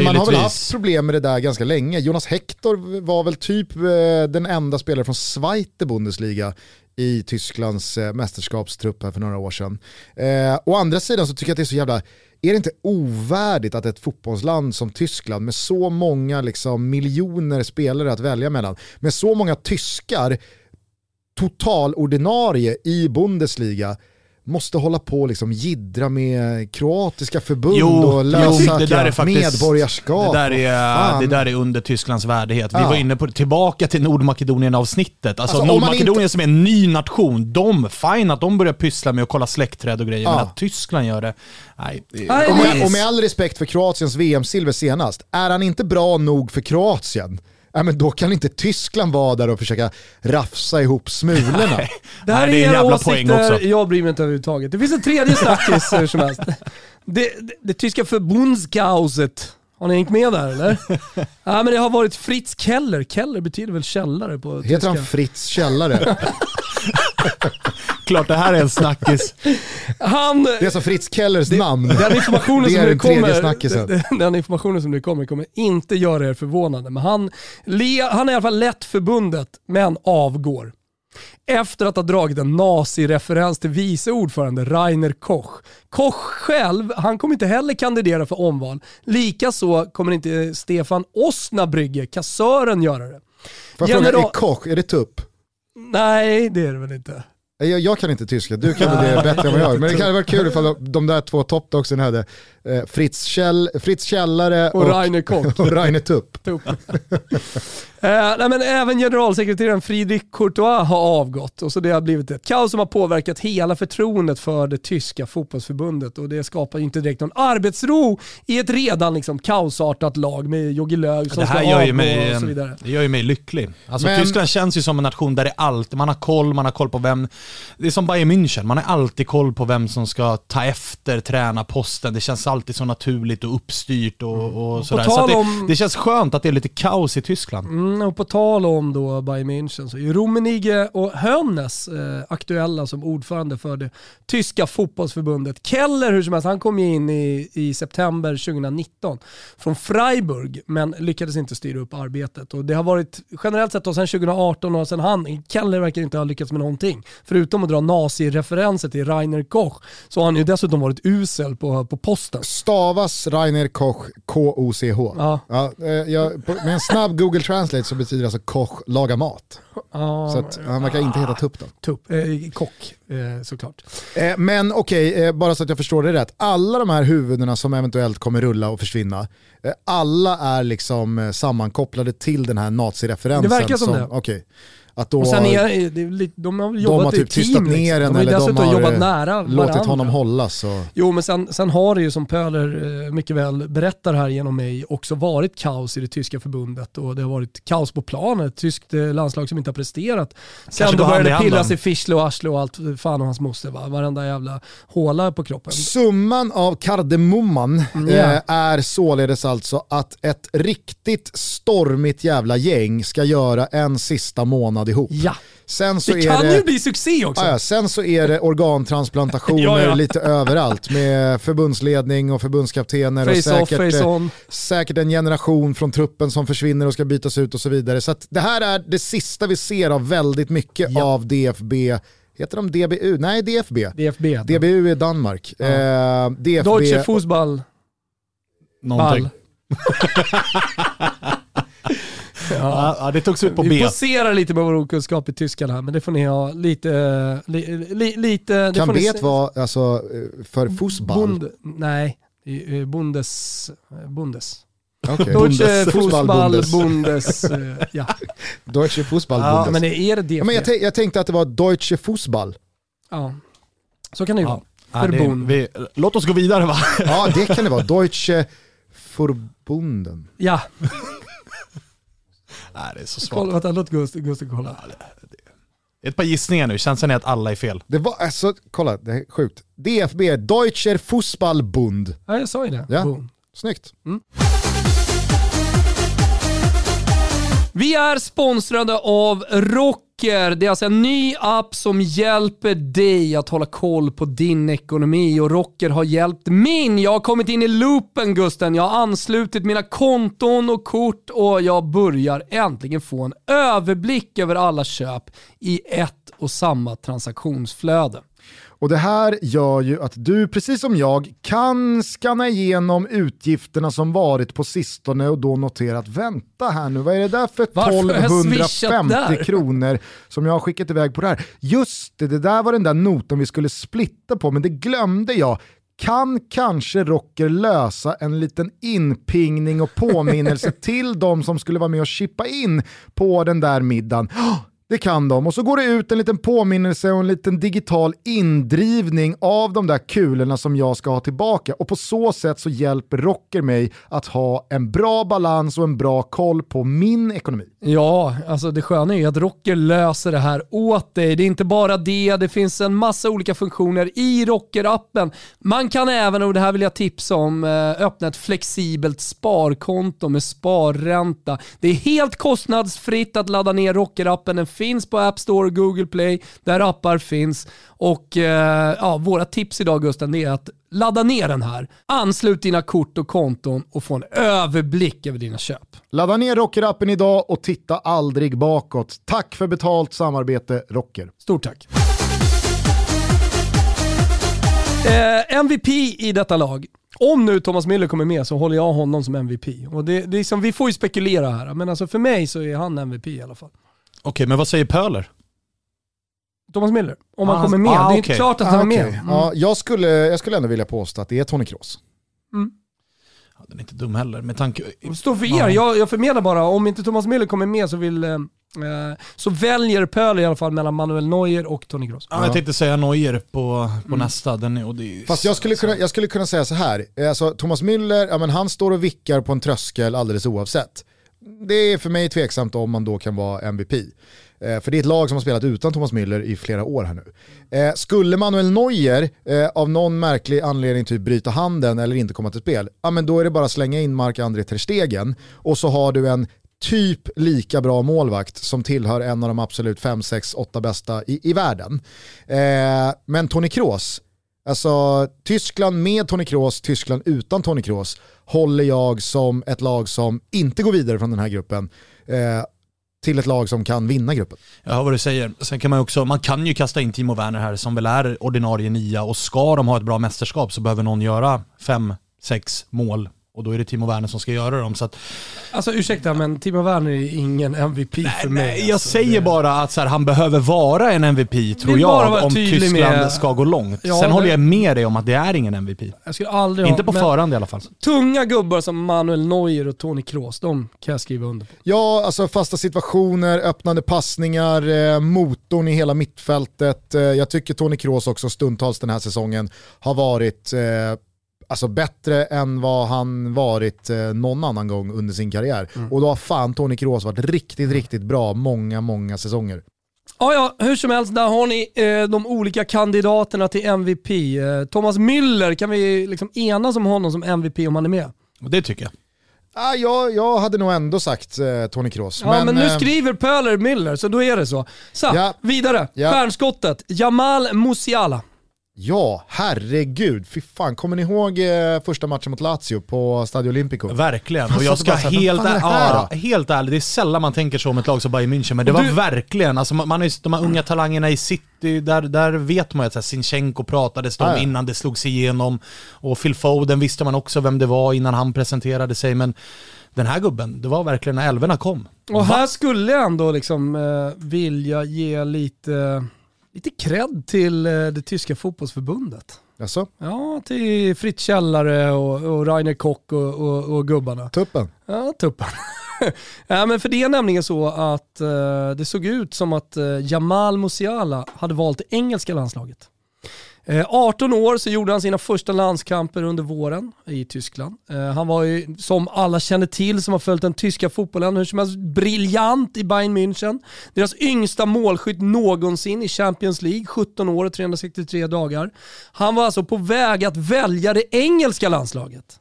Man har väl haft problem med det där ganska länge. Jonas Hector var väl typ eh, den enda spelare från Zweite Bundesliga i Tysklands eh, mästerskapstrupp här för några år sedan. Eh, å andra sidan så tycker jag att det är så jävla, är det inte ovärdigt att ett fotbollsland som Tyskland med så många liksom, miljoner spelare att välja mellan, med så många tyskar totalordinarie i Bundesliga måste hålla på och liksom jiddra med kroatiska förbund Jo, och lösa det där är faktiskt, medborgarskap. Det där, är, det där är under Tysklands värdighet. Vi Ja. var inne på tillbaka till Nordmakedonien-avsnittet. Alltså, Alltså, Nordmakedonien inte- som är en ny nation, de, fine att de börjar pyssla med att kolla släktträd och grejer, Ja. men att Tyskland gör det, nej. det- Och med, och med all respekt för Kroatiens VM-silver senast, är han inte bra nog för Kroatien, ja, men då kan inte Tyskland vara där och försöka rafsa ihop smulorna. Det här Nej, det är är en era jävla poäng åsikter, också. jag bryr mig inte överhuvudtaget. Det finns en tredje snackis hur som helst. [laughs] Det, det, det tyska förbundskauset, har ni hängt med där eller? [laughs] ja, men det har varit Fritz Keller, Keller betyder väl källare på Heter tyska. han Fritz Källare? [laughs] Klart det här är en snackis. Han, Det är alltså Fritz Kellers namn. den informationen Det som nu kommer, [laughs] den, den informationen som nu kommer kommer inte göra er förvånade. Men han, han är i alla fall lett förbundet, men avgår. Efter att ha dragit en nazireferens till vice ordförande Rainer Koch. Koch själv, han kommer inte heller kandidera för omval. Likaså kommer inte Stefan Osnabrygge, kassören, göra det. Får jag fråga, General- är Koch, är det tupp? Nej, det är det väl inte. Jag, jag kan inte tyska, du kan väl det bättre än vad jag gör. Men det kan vara kul ifall de, där två toppdogsen hade eh, Fritz, Kjell, Fritz Källare Och och, Rainer Koch. [laughs] och Rainer Tupp. [laughs] Tupp. [laughs] Eh, nej, men även generalsekreteraren Friedrich Courtois har avgått och så det har blivit ett kaos som har påverkat hela förtroendet för det tyska fotbollsförbundet och det skapar ju inte direkt någon arbetsro i ett redan liksom kaosartat lag med Jogi Löw som Det ska här gör ju, mig, och så vidare. det gör ju mig lycklig. Alltså Men- Tyskland känns ju som en nation där det är allt, man har koll, man har koll på vem, det är som Bayern München, man har alltid koll på vem som ska ta efter tränarposten, det känns alltid så naturligt och uppstyrt och, och sådär. Så det, det känns skönt att det är lite kaos i Tyskland. Mm, och på tal om då Bayern München så är Rummenigge och Hönes eh, aktuella som ordförande för det tyska fotbollsförbundet. Keller hur som helst, han kom ju in i, i september 2019 från Freiburg men lyckades inte styra upp arbetet. Och det har varit generellt sett då sedan 2018 och sen han, Keller verkar inte ha lyckats med någonting. Förutom att dra nazireferenser till Rainer Koch så har han ju dessutom varit usel på, på posten. Stavas Rainer Koch K-O-C-H. Ja. eh, jag, på, med en snabb Google Translate så betyder alltså Koch laga mat. Ja, Så att, han verkar inte heta Tupp då. tupp, eh, kock eh, såklart. Eh, men okej, eh, bara så att jag förstår det rätt. Alla de här huvudena som eventuellt kommer rulla och försvinna, eh, alla är liksom eh, sammankopplade till den här nazireferensen. Det verkar som det. Okej. Att då Och sen är det är lite, de har väl de jobbat har typ i team. tystat ner liksom. den De har eller de dessutom har jobbat nära låtit varandra. honom hållas. Och... Jo men sen, sen har det ju som Pöler eh, mycket väl berättar här genom mig också varit kaos i det tyska förbundet och det har varit kaos på planen. Ett tyskt eh, landslag som inte har presterat. Sen Kanske då började det pillas i fischle och arsle och allt fan och hans moster va. Varenda jävla håla på kroppen. Summan av kardemumman Ja. eh, är således alltså att ett riktigt stormigt jävla gäng ska göra en sista månad ihop. Ja, Sen så det är kan det... ju bli succé också. Ah, ja, sen så är det organtransplantationer [laughs] Ja, ja. lite överallt med förbundsledning och förbundskaptener och Face off, säkert, eh, on. säkert en generation från truppen som försvinner och ska bytas ut och så vidare. Så att det här är det sista vi ser av väldigt mycket Ja. av DFB. Heter de DBU? Nej, DFB. DFB. DBU är Danmark. Ja. Eh, DFB... Deutsche Fußball. Någonting. Ball. [laughs] Ja, ja, det togs ut på Vi B. poserar lite med vår okunskap i tyskan här, men det får ni ha lite... Li, li, lite det Kan får ni bet se- vara alltså, för fotboll? Bund, nej, Bundes... Bundes. Okay. Deutsche Fußball Fußball Bundes. Bundes. eh, [laughs] ja. Deutsche Fußball ja, men är det det? Ja, men jag, tänk- jag tänkte att det var Deutsche Fußball. ja. Så kan det ju vara. Ja, det, Förbund. vi, låt oss gå vidare va? Ja, det kan det vara. [laughs] Deutsche Förbunden. Ja, Nej, det är så kolla, svagt. vänta, låt Gustav, Gustav kolla. Ett par gissningar nu, känslan är att alla är fel. Det var, alltså, kolla, det är sjukt. DFB, Deutscher Fußballbund. Ja, jag sa ju det. Ja. Boom. Snyggt. Vi är sponsrade av Rocker. Det är alltså en ny app som hjälper dig att hålla koll på din ekonomi och Rocker har hjälpt min. Jag har kommit in i loopen Gusten. Jag har anslutit mina konton och kort och jag börjar äntligen få en överblick över alla köp i ett och samma transaktionsflöde. Och det här gör ju att du, precis som jag, kan scanna igenom utgifterna som varit på sistone och då notera att vänta här nu, vad är det där för Varför har jag swishat 1250 där? kronor som jag har skickat iväg på det här? Just det, det där var den där noten vi skulle splitta på, men det glömde jag. Kan kanske Rocker lösa en liten inpingning och påminnelse [laughs] till de som skulle vara med och chippa in på den där middagen? Det kan de. Och så går det ut en liten påminnelse och en liten digital indrivning av de där kulorna som jag ska ha tillbaka. Och på så sätt så hjälper Rocker mig att ha en bra balans och en bra koll på min ekonomi. Ja, alltså det sköna är att Rocker löser det här åt dig. Det är inte bara det, det finns en massa olika funktioner i Rocker-appen. Man kan även, och det här vill jag tipsa om, eh, öppna ett flexibelt sparkonto med sparränta. Det är helt kostnadsfritt att ladda ner Rocker-appen. Den finns på App Store och Google Play, där appar finns. Och eh, ja, våra tips idag Gusten, det är att ladda ner den här. Anslut dina kort och konton och få en överblick över dina köp. Ladda ner Rocker-appen idag och titta aldrig bakåt. Tack för betalt samarbete Rocker. Stort tack. Eh, MVP i detta lag. Om nu Thomas Müller kommer med så håller jag honom som MVP. Och det, det är som, vi får ju spekulera här, men alltså för mig så är han MVP i alla fall. Okej, men vad säger Pöler? Thomas Müller, om han Ah, kommer med. ah, det är inte okej. klart att Ah, han är med. Mm. Ja, jag, skulle, jag skulle ändå vilja påstå att det är Tony Kroos. Ja, den är inte dum heller, med tanke... Står för er, jag, jag förmedlar bara, om inte Thomas Müller kommer med så vill eh, eh, så väljer Pöler i alla fall mellan Manuel Neuer och Toni Kroos. Ja, jag tänkte säga Neuer på, på nästa. Den är, och det är, Fast jag skulle, kunna, jag skulle kunna säga så här, alltså, Thomas Müller, ja, men han står och vickar på en tröskel alldeles oavsett. Det är för mig tveksamt om man då kan vara MVP. Eh, för det är ett lag som har spelat utan Thomas Müller i flera år här nu. Eh, skulle Manuel Neuer eh, av någon märklig anledning typ bryta handen eller inte komma till spel, ja men då är det bara att slänga in Mark-André Ter Stegen och så har du en typ lika bra målvakt som tillhör en av de absolut 5, 6, 8 bästa i, i världen. Eh, men Toni Kroos, Alltså Tyskland med Toni Kroos, Tyskland utan Toni Kroos håller jag som ett lag som inte går vidare från den här gruppen eh, till ett lag som kan vinna gruppen. Jag hör vad du säger. Sen kan man ju också, man kan ju kasta in Timo Werner här som väl är ordinarie nia och ska de ha ett bra mästerskap så behöver någon göra fem, sex mål och då är det Timo Werner som ska göra dem. Så att, Alltså ursäkta men Timo Werner är ingen MVP för mig. nej, jag alltså. säger Det- bara att så här, han behöver vara en MVP tror jag om Tyskland med- ska gå långt. Ja, Sen det- håller jag med dig om att det är ingen MVP. Jag skulle aldrig Inte ha, på men förhand i alla fall. Tunga gubbar som Manuel Neuer och Toni Kroos, de kan jag skriva under på. Ja, alltså fasta situationer, öppnande passningar, eh, motorn i hela mittfältet. Eh, jag tycker Toni Kroos också stundtals den här säsongen har varit eh, alltså bättre än vad han varit eh, någon annan gång under sin karriär. Och då har fan Toni Kroos varit riktigt, riktigt bra många, många säsonger. Ja, ja, hur som helst, där har ni eh, de olika kandidaterna till MVP. Eh, Thomas Müller, kan vi liksom enas om honom som MVP om han är med? Och det tycker jag. Ah, jag, jag hade nog ändå sagt eh, Toni Kroos. Ja, men, nu eh, skriver Pöler Müller, så då är det så. Så, Ja. vidare. Ja. Stjärnskottet, Jamal Musiala. Ja, herregud. Fy fan, kommer ni ihåg eh, första matchen mot Lazio på Stadio Olimpico? Verkligen. Och jag satt ska här, helt, "Vad fan är ja, helt ärligt, det är sällan man tänker så om ett lag som Bayern München, men det Och var du- verkligen, alltså man, man är, de här unga talangerna i City, där, där vet man ju att Sinchenko pratades de Ja, ja. innan det slogs igenom, och Phil Foden visste man också vem det var innan han presenterade sig, men den här gubben, det var verkligen när älvorna kom. Och här skulle jag ändå liksom eh, vilja ge lite, lite cred till eh, det tyska fotbollsförbundet. Alltså, Ja, till Fritz Källare och, och Rainer Kock och, och, och gubbarna. tuppen. Ja, tuppen. [laughs] ja, men för det är nämligen så att eh, det såg ut som att eh, Jamal Musiala hade valt det engelska landslaget. Eh, 18 år så gjorde han sina första landskamper under våren i Tyskland. Eh, han var ju, som alla känner till som har följt den tyska fotbollen, hur som helst briljant i Bayern München. Deras yngsta målskytt någonsin i Champions League, 17 år och 363 dagar. Han var alltså på väg att välja det engelska landslaget.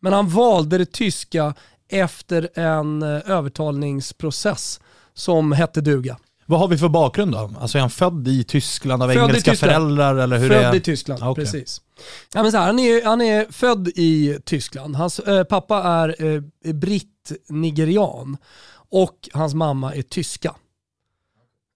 Men han valde det tyska efter en eh, övertalningsprocess som hette duga. Vad har vi för bakgrund då? Alltså är han född i Tyskland av Född engelska Tyskland. föräldrar eller hur född är i Tyskland, Ah, okej. precis. Ja, men så här, han, är, han är född i Tyskland. Hans eh, pappa är eh, britt-nigerian och hans mamma är tyska.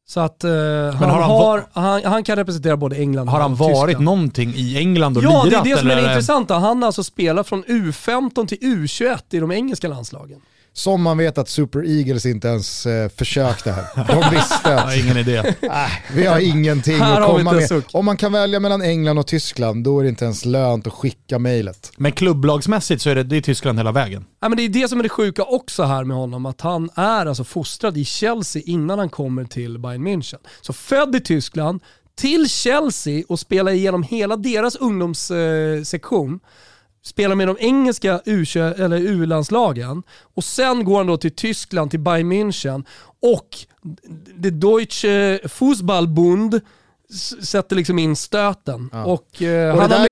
Så att eh, han, har han har, han, han kan representera både England Har och han varit Tyskland. någonting i England och Ja, det är lirat? det som är det intressanta. Han har alltså spelat från U15 till U21 i de engelska landslagen. Som man vet att Super Eagles inte ens eh, försökte här. De visste [laughs] Jag att har ingen idé. äh, vi har ingenting Här att komma med. Om man kan välja mellan England och Tyskland, då är det inte ens lönt att skicka mejlet. Men klubblagsmässigt så är det, det är Tyskland hela vägen. Ja, men det är det som är det sjuka också här med honom, att han är alltså fostrad i Chelsea innan han kommer till Bayern München. Så född i Tyskland, till Chelsea och spelar igenom hela deras ungdomssektion. Spelar med de engelska U20 eller U-landslagen och sen går han då till Tyskland, till Bayern München och det Deutsche Fußballbund sätter liksom in stöten. Och, eh, Och han där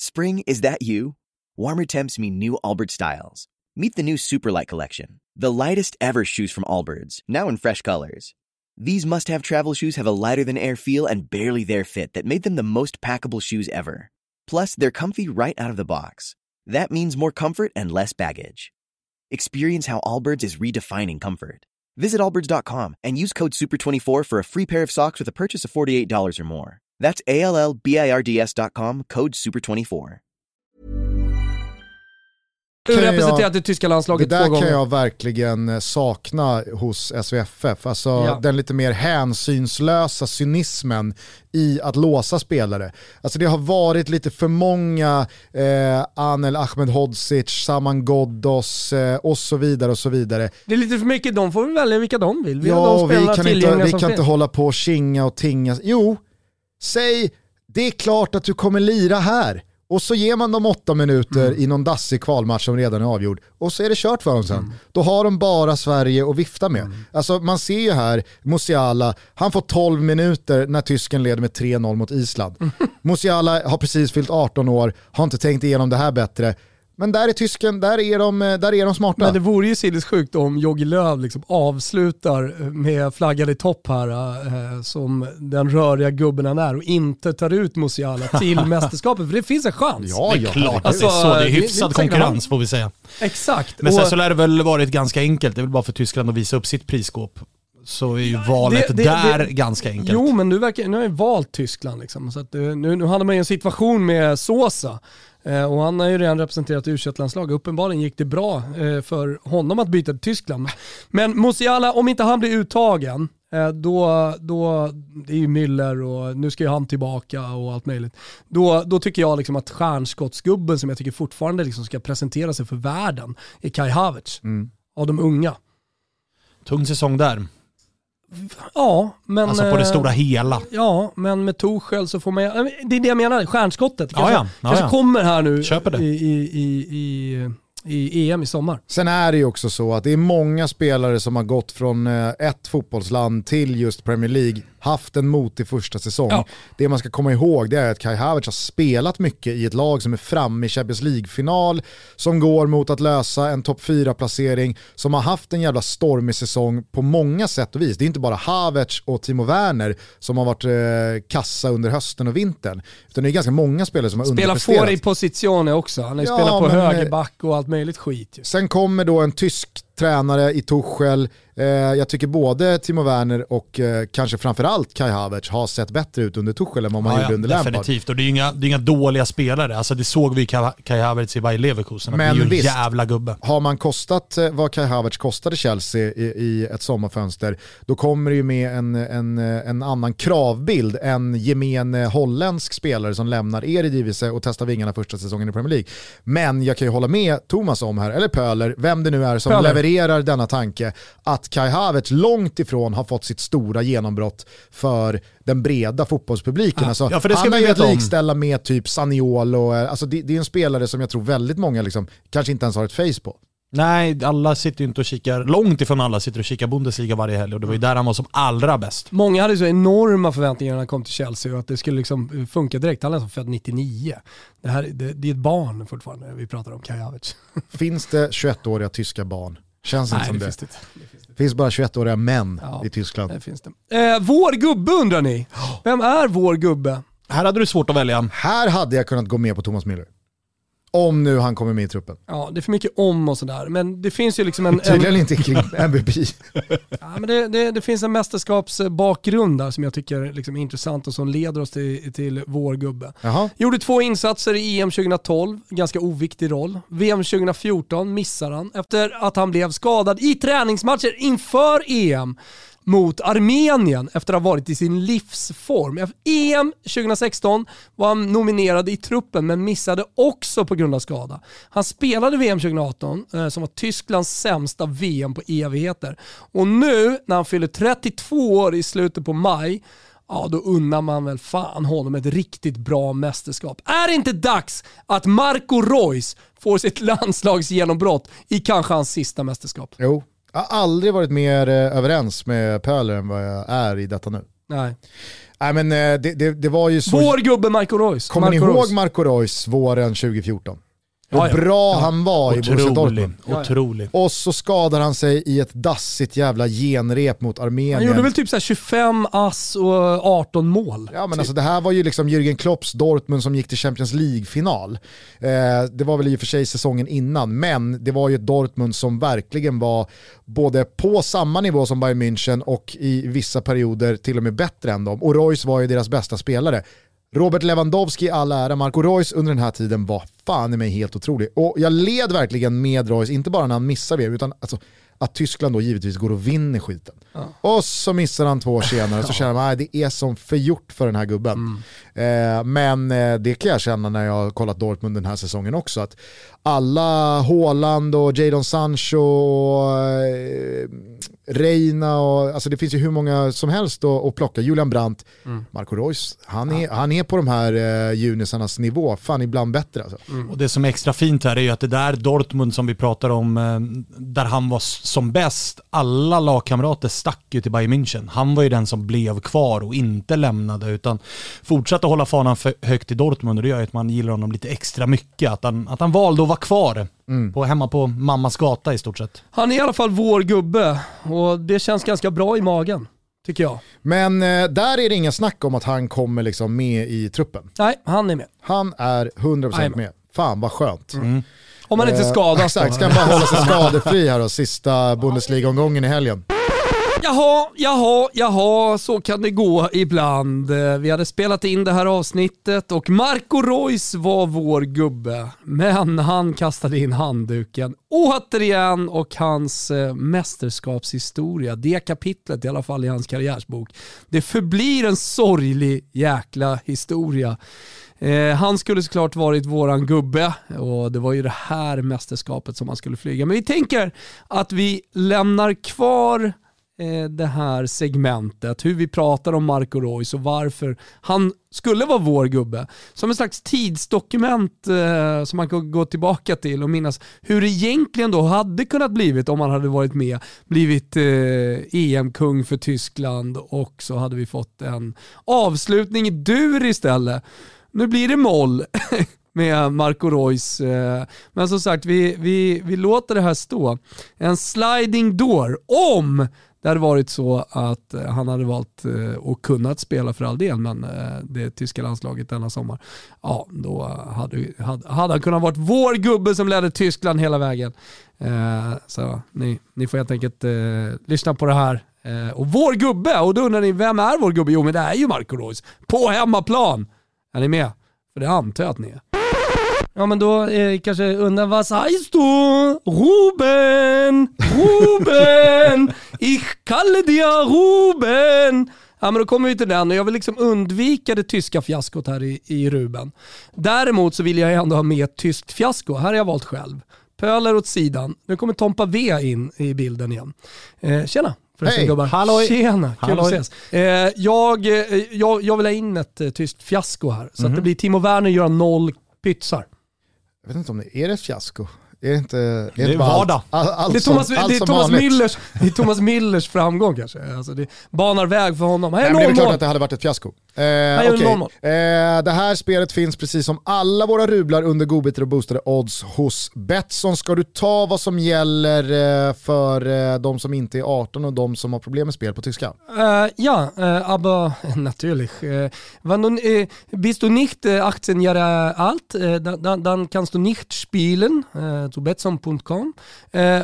Spring, is that you? Warmer temps mean new Allbirds styles. Meet the new Superlight collection, the lightest ever shoes from Allbirds, now in fresh colors. These must have travel shoes have a lighter than air feel and barely there fit that made them the most packable shoes ever. Plus, they're comfy right out of the box. That means more comfort and less baggage. Experience how Allbirds is redefining comfort. Visit allbirds.com and use code SUPER24 for a free pair of socks with a purchase of $48 or more. That's A L L B I R D S.com, code SUPER24. Jag- Representerat det tyska Det landslaget två där gånger. kan jag verkligen eh, sakna hos SVFF. Alltså Ja. den lite mer hänsynslösa cynismen i att låsa spelare. Alltså det har varit lite för många eh, Anel Ahmedhodzic, Saman Ghoddos eh, och så vidare och så vidare. Det är lite för mycket, de får väl välja vilka de vill. Vi har Ja, de vi kan, inte, vi kan inte hålla på och kinga och tinga. Jo, säg det är klart att du kommer lira här. Och så ger man dem åtta minuter Mm. i någon dassig kvalmatch som redan är avgjord. Och så är det kört för dem sen. Mm. Då har de bara Sverige att vifta med. Alltså man ser ju här, Musiala, han får 12 minuter när tysken leder med 3-0 mot Island. Mm. Musiala har precis fyllt 18 år, har inte tänkt igenom det här bättre. Men där är tysken, där är de, eh, där är de smarta. Men det vore ju sinnessjukt om Jogi Löw liksom avslutar med flaggan i topp här, eh, som den röriga gubben han är och inte tar ut Musiala [laughs] till mästerskapet. För det finns en chans. Ja, Det är ja, klart herregud. att det är så. Det är Alltså, hyfsad det- det- konkurrens får vi säga. Exakt. Men sen Och- så lär det väl varit ganska enkelt. Det är väl bara för Tyskland att visa upp sitt prisskåp. Så är ju valet det- det- där det- ganska enkelt. Jo, men nu, verkar, nu har jag valt Tyskland. Liksom, så att, eh, nu, nu hamnar man i en situation med Sosa. Eh, och han har ju redan representerat u landslag Uppenbarligen gick det bra eh, för honom att byta till Tyskland. Men Musiala, om inte han blir uttagen, då, då, det är ju Müller och nu ska ju han tillbaka och allt möjligt. Då, då tycker jag liksom att stjärnskottsgubben som jag tycker fortfarande liksom ska presentera sig för världen är Kai Havertz. Av de unga. Tung säsong där. Ja, men... Alltså på det eh, stora hela. Ja, men med Torshäll så får man äh, Det är det jag menar, stjärnskottet. Ja, Kanske, ja. Ja, kanske kommer här nu Köper det. I, i, i, i, i EM i sommar. Sen är det ju också så att det är många spelare som har gått från eh, ett fotbollsland till just Premier League, haft en motig första säsong. Ja. Det man ska komma ihåg det är att Kai Havertz har spelat mycket i ett lag som är framme i Champions League-final, som går mot att lösa en topp 4-placering, som har haft en jävla stormig säsong på många sätt och vis. Det är inte bara Havertz och Timo Werner som har varit eh, kassa under hösten och vintern, utan det är ganska många spelare som har Spelar underpresterat. får i positioner också. Han har ju Ja, spelat på men, eh, högerback och allt möjligt skit. Sen kommer då en tysk tränare i Tuchel. Eh, jag tycker både Timo Werner och eh, kanske framförallt Kai Havertz har sett bättre ut under Tuchel än vad man Ja, gjorde ja, under Lampard. definitivt. Och det är ju inga, det är inga dåliga spelare. Alltså det såg vi i Kai Kai Havertz i Bayer Leverkusen. Att det är Men ju en jävla gubbe. Har man kostat eh, vad Kai Havertz kostade Chelsea i, i ett sommarfönster, då kommer det ju med en, en, en annan kravbild än gemene holländsk spelare som lämnar Eredivisie och testar vingarna första säsongen i Premier League. Men jag kan ju hålla med Thomas om här, eller Pöler, vem det nu är som Pöler. levererar denna tanke, att Kai Havertz långt ifrån har fått sitt stora genombrott för den breda fotbollspubliken. Alltså, Ja, för det ska han är ju att likställa med typ Saniolo, eh, alltså det, det är en spelare som jag tror väldigt många liksom, kanske inte ens har ett face på. Nej, alla sitter ju inte och kikar, långt ifrån alla sitter och kikar Bundesliga varje helg och det var ju där han var som allra bäst. Många hade så enorma förväntningar när han kom till Chelsea och att det skulle liksom funka direkt. Han är som född 99. Det, här, det, det är ett barn fortfarande vi pratar om, Kai Havertz. Finns det 21-åriga tyska barn? Känns inte Nej, som det finns det det. finns bara 21-åriga män Ja. i Tyskland. Det finns det. Eh, vår gubbe undrar ni. [gasps] Vem är vår gubbe? Här hade du svårt att välja. Här hade jag kunnat gå med på Thomas Müller. Om nu han kommer med i truppen. Ja, det är för mycket om och sådär. Men det finns ju liksom en... Tydligen en inte kring MVP. ja, men det, det, det finns en mästerskapsbakgrund där som jag tycker liksom är intressant och som leder oss till, till vår gubbe. Jaha. Gjorde två insatser i EM 2012, ganska oviktig roll. VM 2014 missar han efter att han blev skadad i träningsmatcher inför EM mot Armenien efter att ha varit i sin livsform. EM 2016 var han nominerad i truppen men missade också på grund av skada. Han spelade VM 2018 eh, som var Tysklands sämsta VM på evigheter. Och nu när han fyller 32 år i slutet på maj ja då unnar man väl fan honom ett riktigt bra mästerskap. Är det inte dags att Marco Reus får sitt [laughs] landslagsgenombrott i kanske hans sista mästerskap? Jo. Jag har aldrig varit mer eh, överens med Pöler än vad jag är i detta nu. Nej. Nej men eh, det, det, det var ju så... Vår gubbe Marco Reus. Kommer ni Marco ihåg Reus. Marco Reus våren 2014? Och Ja, ja. bra han var i Borussia Otrolig. Dortmund. Otrolig. Och så skadar han sig i ett dassigt jävla genrep mot Armenien. Han gjorde väl typ så här 25 ass och 18 mål. Ja men alltså det här var ju liksom Jürgen Klopps Dortmund som gick till Champions League-final. Eh, det var väl i och för sig säsongen innan, men det var ju ett Dortmund som verkligen var både på samma nivå som Bayern München och i vissa perioder till och med bättre än dem. Och Royce var ju deras bästa spelare. Robert Lewandowski all ära, Marco Reus under den här tiden var fan i mig helt otrolig. Och jag led verkligen med Reus, inte bara när han missar VM, utan alltså, att Tyskland då givetvis går och vinner skiten. Och så missar han två år senare, så [laughs] känner man att det är som förgjort för den här gubben. Eh, men eh, det kan jag känna när jag har kollat Dortmund den här säsongen också, att alla Haaland och Jadon Sancho och eh, Reina och alltså det finns ju hur många som helst att, att plocka. Julian Brandt, Marco Reus, han är, han är på de här eh, junisarnas nivå, fan ibland bättre alltså. Och det som är extra fint här är ju att det där Dortmund som vi pratar om, eh, där han var som bäst, alla lagkamrater stack ju till Bayern München. Han var ju den som blev kvar och inte lämnade, utan fortsatte hålla fanan för högt i Dortmund och det gör ju att man gillar honom lite extra mycket. Att han, att han valde att vara kvar på, hemma på mammas gata i stort sett. Han är i alla fall vår gubbe och det känns ganska bra i magen, tycker jag. Men eh, där är det inga snack om att han kommer liksom med i truppen. Nej, han är med. Han är 100% Jajamän. med. Fan vad skönt. Om man inte Eh, skadas Exakt, ska han bara hålla sig skadefri här då, sista Bundesliga-omgången i helgen. [laughs] Jaha, jaha, jaha, så kan det gå ibland. Eh, vi hade spelat in det här avsnittet och Marco Reus var vår gubbe. Men han kastade in handduken återigen och hans eh, mästerskapshistoria, det kapitlet i alla fall i hans karriärsbok, det förblir en sorglig jäkla historia. Eh, han skulle såklart varit våran gubbe och det var ju det här mästerskapet som han skulle flyga. Men vi tänker att vi lämnar kvar Eh, det här segmentet, hur vi pratar om Marco Reus och varför han skulle vara vår gubbe. Som en slags tidsdokument eh, som man kan gå tillbaka till och minnas hur det egentligen då hade kunnat blivit om han hade varit med, blivit eh, EM-kung för Tyskland och så hade vi fått en avslutning i dur istället. Nu blir det moll [laughs] med Marco Reus. eh, Men som sagt, vi, vi, vi låter det här stå. En sliding door om det hade varit så att eh, han hade valt eh, och kunnat spela för all del, men eh, det tyska landslaget denna sommar, ja då hade, hade, hade han kunnat varit vår gubbe som ledde Tyskland hela vägen. Så ni, ni får helt enkelt eh, lyssna på det här. Eh, Och vår gubbe, och då undrar ni, vem är vår gubbe? Jo men det är ju Marco Reus, på hemmaplan. Är ni med? För det antar jag att ni är. Ja men då eh, kanske undrar vad sägs du? Ruben! Ruben! [laughs] Ich kalle dir Ruben! Ja men då kommer vi till den och jag vill liksom undvika det tyska fiaskot här i, i Ruben. Däremot så vill jag ändå ha med ett tyskt fiasko. Här har jag valt själv. Pöler åt sidan. Nu kommer Tompa V in i bilden igen. Eh, tjena! Hej. gubbar. Halloj. Tjena, kul Halloj. att ses. Eh, jag, eh, jag, jag vill ha in ett eh, tyskt fiasko här. Så att det blir Timo Werner gör noll pytsar. Jag vet inte om det är det ett fiasko. Är det inte, är Det är inte bara vardag. Allt, all, allt Det är Thomas, som, det är Thomas? Müllers, det är Thomas Müllers framgång kanske. Alltså det banar väg för honom. Nej, är men det är klart att det hade varit ett fiasko. Eh, mål. eh, det här spelet finns precis som alla våra rublar under godbitar och boostade odds hos Betsson. Ska du ta vad som gäller eh, för eh, de som inte är 18 och de som har problem med spel på tyska? Äh, ja, aber natürlich. Wenn du, äh, bist du nicht äh, 18 Jahre alt, dann, kannst du nicht spielen äh, zu Betsson.com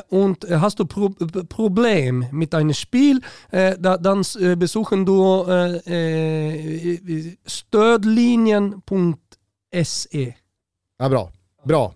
und hast du Pro Problem mit einem Spiel, da, dann besuchen du stödlinjen.se. Ja, bra. Bra.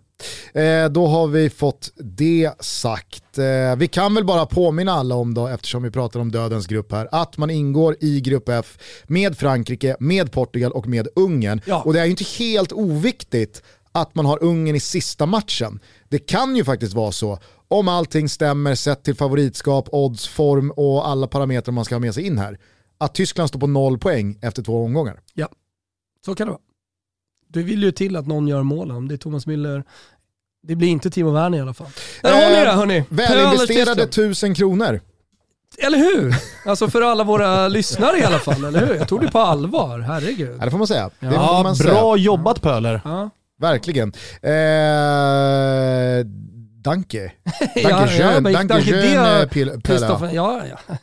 Eh, då har vi fått det sagt. Eh, vi kan väl bara påminna alla om då, eftersom vi pratar om dödens grupp här, att man ingår i grupp F med Frankrike, med Portugal och med Ungern. Ja. Och det är ju inte helt oviktigt att man har Ungern i sista matchen. Det kan ju faktiskt vara så, om allting stämmer sett till favoritskap, odds, form och alla parametrar man ska ha med sig in här, att Tyskland står på noll poäng efter två omgångar. Ja, så kan det vara. Du vill ju till att någon gör målen. Om det är Thomas Müller, det blir inte Timo Werner i alla fall. Där har ni det hörni. Eh, Välinvesterade Pöler, Tyskland. tusen kronor. Eller hur? Alltså för alla våra [laughs] lyssnare i alla fall, eller hur? Jag tog det på allvar, herregud. Ja, det får man säga. Det Ja, får man säga. Bra jobbat Pöler. Ja. verkligen. Eh, danke. Danke schön, men danke eh. Christopher. Ja, ja.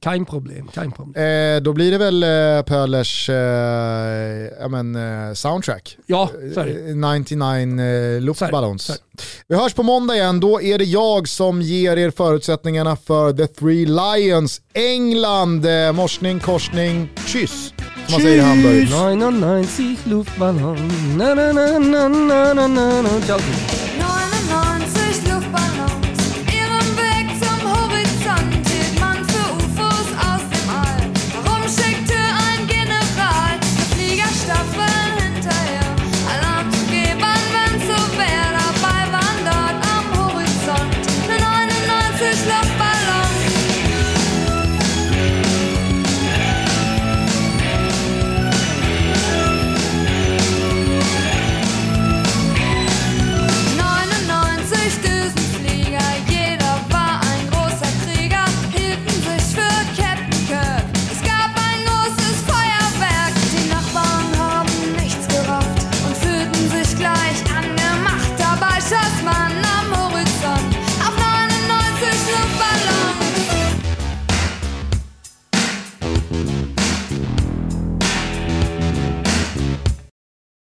Kein problem, kein problem. Eh, då blir det väl eh, Pölers eh, ja, men, eh, soundtrack. Ja. Eh, 99 eh, luftballons. Vi hörs på måndag igen, då är det jag som ger er förutsättningarna för The Three Lions. England, eh, morsning, korsning, kyss. Som man säger i Hamburg. 99 Luftballon. Na, na, na, na, na, na, na, na.